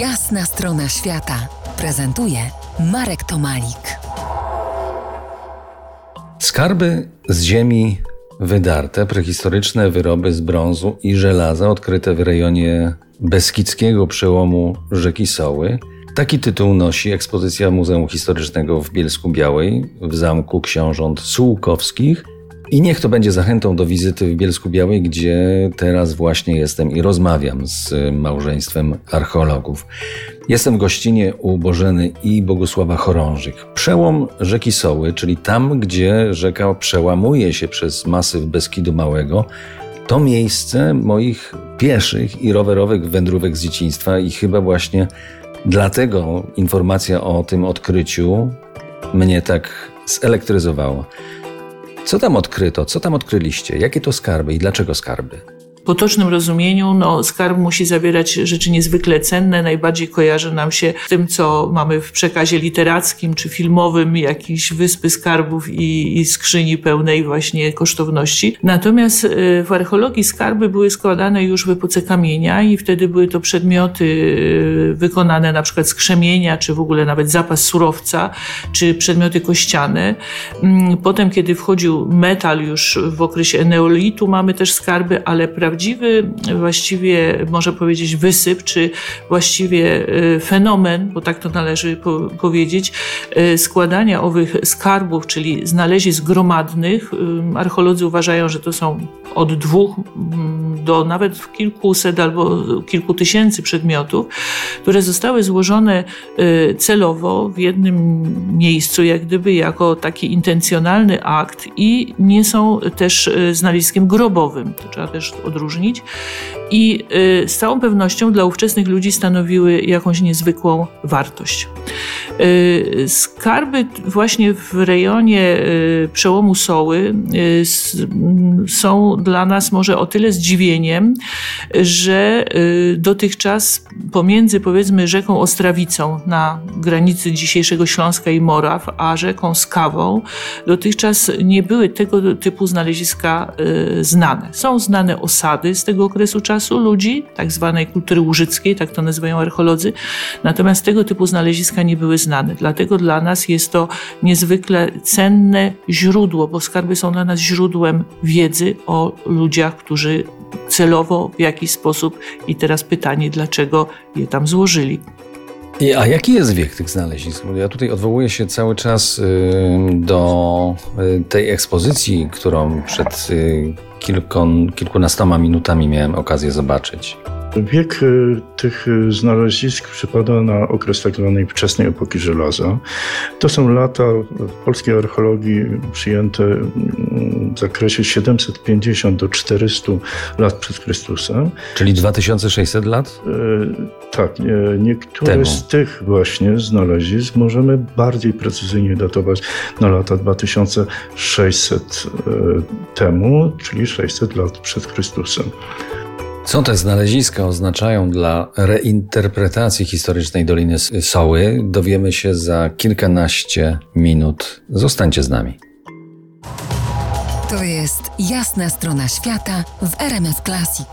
Jasna strona świata prezentuje Marek Tomalik. Skarby z ziemi wydarte, prehistoryczne wyroby z brązu i żelaza odkryte w rejonie Beskidzkiego przełomu rzeki Soły. Taki tytuł nosi ekspozycja Muzeum Historycznego w Bielsku Białej w Zamku Książąt Sułkowskich – i niech to będzie zachętą do wizyty w Bielsku Białej, gdzie teraz właśnie jestem i rozmawiam z małżeństwem archeologów. Jestem w gościnie u Bożeny i Bogusława Chorążyk. Przełom rzeki Soły, czyli tam, gdzie rzeka przełamuje się przez masyw Beskidu Małego, to miejsce moich pieszych i rowerowych wędrówek z dzieciństwa i chyba właśnie dlatego informacja o tym odkryciu mnie tak zelektryzowała. Co tam odkryto? Co tam odkryliście? Jakie to skarby i dlaczego skarby? Potocznym rozumieniu no, skarb musi zawierać rzeczy niezwykle cenne. Najbardziej kojarzy nam się z tym, co mamy w przekazie literackim czy filmowym, jakieś wyspy skarbów i, i skrzyni pełnej właśnie kosztowności. Natomiast y, w archeologii skarby były składane już w epoce kamienia i wtedy były to przedmioty y, wykonane na przykład z krzemienia, czy w ogóle nawet zapas surowca, czy przedmioty kościane. Mm, potem, kiedy wchodził metal już w okresie eneolitu, mamy też skarby, ale prawdopodobnie prawdziwy, właściwie można powiedzieć, wysyp, czy właściwie e, fenomen, bo tak to należy po powiedzieć, e, składania owych skarbów, czyli znalezisk gromadnych. Archeolodzy uważają, że to są od dwóch mm, do nawet kilkuset albo kilku tysięcy przedmiotów, które zostały złożone celowo w jednym miejscu, jak gdyby jako taki intencjonalny akt i nie są też znaleziskiem grobowym. To trzeba też odróżnić odróżnić i y, z całą pewnością dla ówczesnych ludzi stanowiły jakąś niezwykłą wartość. Y, skarby właśnie w rejonie y, przełomu Soły są dla nas może o tyle zdziwieniem, że dotychczas pomiędzy powiedzmy rzeką Ostrawicą na granicy dzisiejszego Śląska i Moraw, a rzeką Skawą dotychczas nie były tego typu znaleziska znane. Są znane osady z tego okresu czasu ludzi, tak zwanej kultury łużyckiej, tak to nazywają archeolodzy, natomiast tego typu znaleziska nie były znane. Dlatego dla nas jest to niezwykle cenne źródło, bo skarby są dla nas źródłem wiedzy o ludziach, którzy celowo w jakiś sposób i teraz pytanie, dlaczego je tam złożyli. A jaki jest wiek tych znalezisk? Ja tutaj odwołuję się cały czas do y, tej ekspozycji, którą przed y, kilkunastoma minutami miałem okazję zobaczyć. Wiek y, tych y, znalezisk przypada na okres tak zwanej wczesnej epoki żelaza. To są lata w polskiej archeologii przyjęte mm, w zakresie 750 do 400 lat przed Chrystusem. Czyli 2600 lat? E, tak. Niektóre Temu. z tych właśnie znalezisk możemy bardziej precyzyjnie datować na lata 2600 e, temu, czyli 600 lat przed Chrystusem. Co te znaleziska oznaczają dla reinterpretacji historycznej Doliny Soły, dowiemy się za kilkanaście minut. Zostańcie z nami. To jest jasna strona świata w RMS Classic.